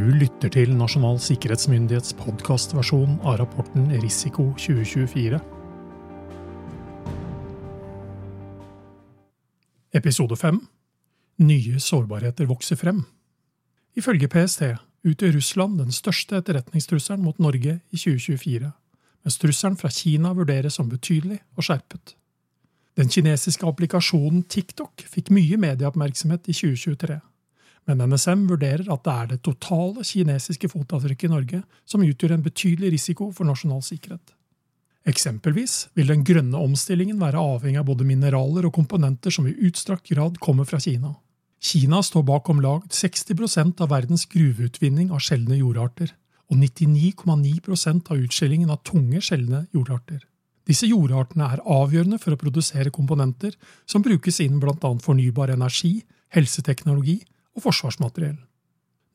Du lytter til Nasjonal sikkerhetsmyndighets podkastversjon av rapporten Risiko 2024. Episode 5 Nye sårbarheter vokser frem. Ifølge PST utgjør Russland den største etterretningstrusselen mot Norge i 2024, mens trusselen fra Kina vurderes som betydelig og skjerpet. Den kinesiske applikasjonen TikTok fikk mye medieoppmerksomhet i 2023 men NSM vurderer at det er det totale kinesiske fotavtrykket i Norge som utgjør en betydelig risiko for nasjonal sikkerhet. Eksempelvis vil den grønne omstillingen være avhengig av både mineraler og komponenter som i utstrakt grad kommer fra Kina. Kina står bak om lag 60% av verdens gruveutvinning av sjeldne jordarter, og 99,9% av utskillingen av tunge sjeldne jordarter. Disse jordartene er avgjørende for å produsere komponenter som brukes innen bl.a. fornybar energi, helseteknologi og forsvarsmateriell.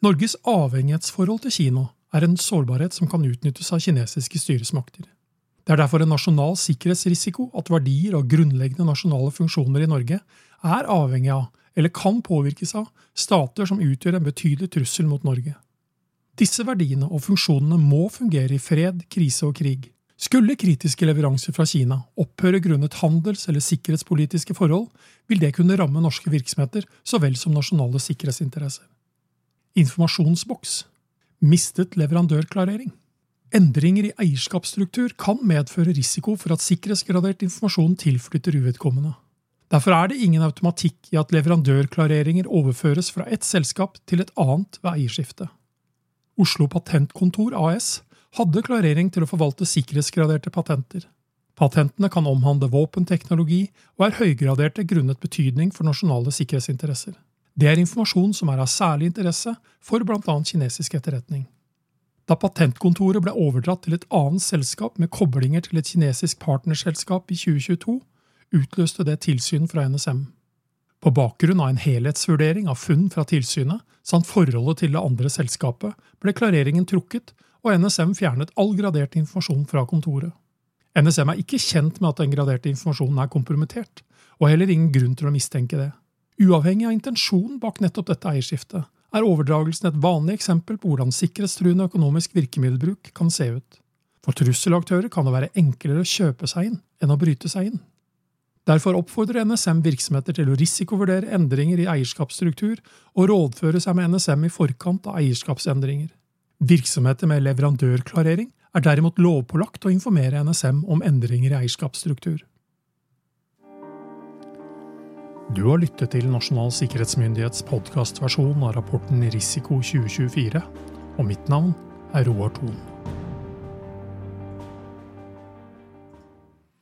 Norges avhengighetsforhold til Kina er en sårbarhet som kan utnyttes av kinesiske styresmakter. Det er derfor en nasjonal sikkerhetsrisiko at verdier og grunnleggende nasjonale funksjoner i Norge er avhengig av, eller kan påvirkes av, stater som utgjør en betydelig trussel mot Norge. Disse verdiene og funksjonene må fungere i fred, krise og krig. Skulle kritiske leveranser fra Kina opphøre grunnet handels- eller sikkerhetspolitiske forhold, vil det kunne ramme norske virksomheter så vel som nasjonale sikkerhetsinteresser. Informasjonsboks mistet leverandørklarering. Endringer i eierskapsstruktur kan medføre risiko for at sikkerhetsgradert informasjon tilflytter uvedkommende. Derfor er det ingen automatikk i at leverandørklareringer overføres fra ett selskap til et annet ved eierskifte. Oslo Patentkontor AS hadde klarering til å forvalte sikkerhetsgraderte patenter. Patentene kan omhandle våpenteknologi og er høygraderte grunnet betydning for nasjonale sikkerhetsinteresser. Det er informasjon som er av særlig interesse for bl.a. kinesisk etterretning. Da patentkontoret ble overdratt til et annet selskap med koblinger til et kinesisk partnerselskap i 2022, utløste det tilsyn fra NSM. På bakgrunn av en helhetsvurdering av funn fra tilsynet samt forholdet til det andre selskapet, ble klareringen trukket og NSM fjernet all gradert informasjon fra kontoret. NSM er ikke kjent med at den graderte informasjonen er kompromittert, og heller ingen grunn til å mistenke det. Uavhengig av intensjonen bak nettopp dette eierskiftet, er overdragelsen et vanlig eksempel på hvordan sikkerhetstruende økonomisk virkemiddelbruk kan se ut. For trusselaktører kan det være enklere å kjøpe seg inn enn å bryte seg inn. Derfor oppfordrer NSM virksomheter til å risikovurdere endringer i eierskapsstruktur og rådføre seg med NSM i forkant av eierskapsendringer. Virksomheter med leverandørklarering er derimot lovpålagt å informere NSM om endringer i eierskapsstruktur. Du har lyttet til Nasjonal sikkerhetsmyndighets podkastversjon av rapporten Risiko 2024, og mitt navn er Roar Thon.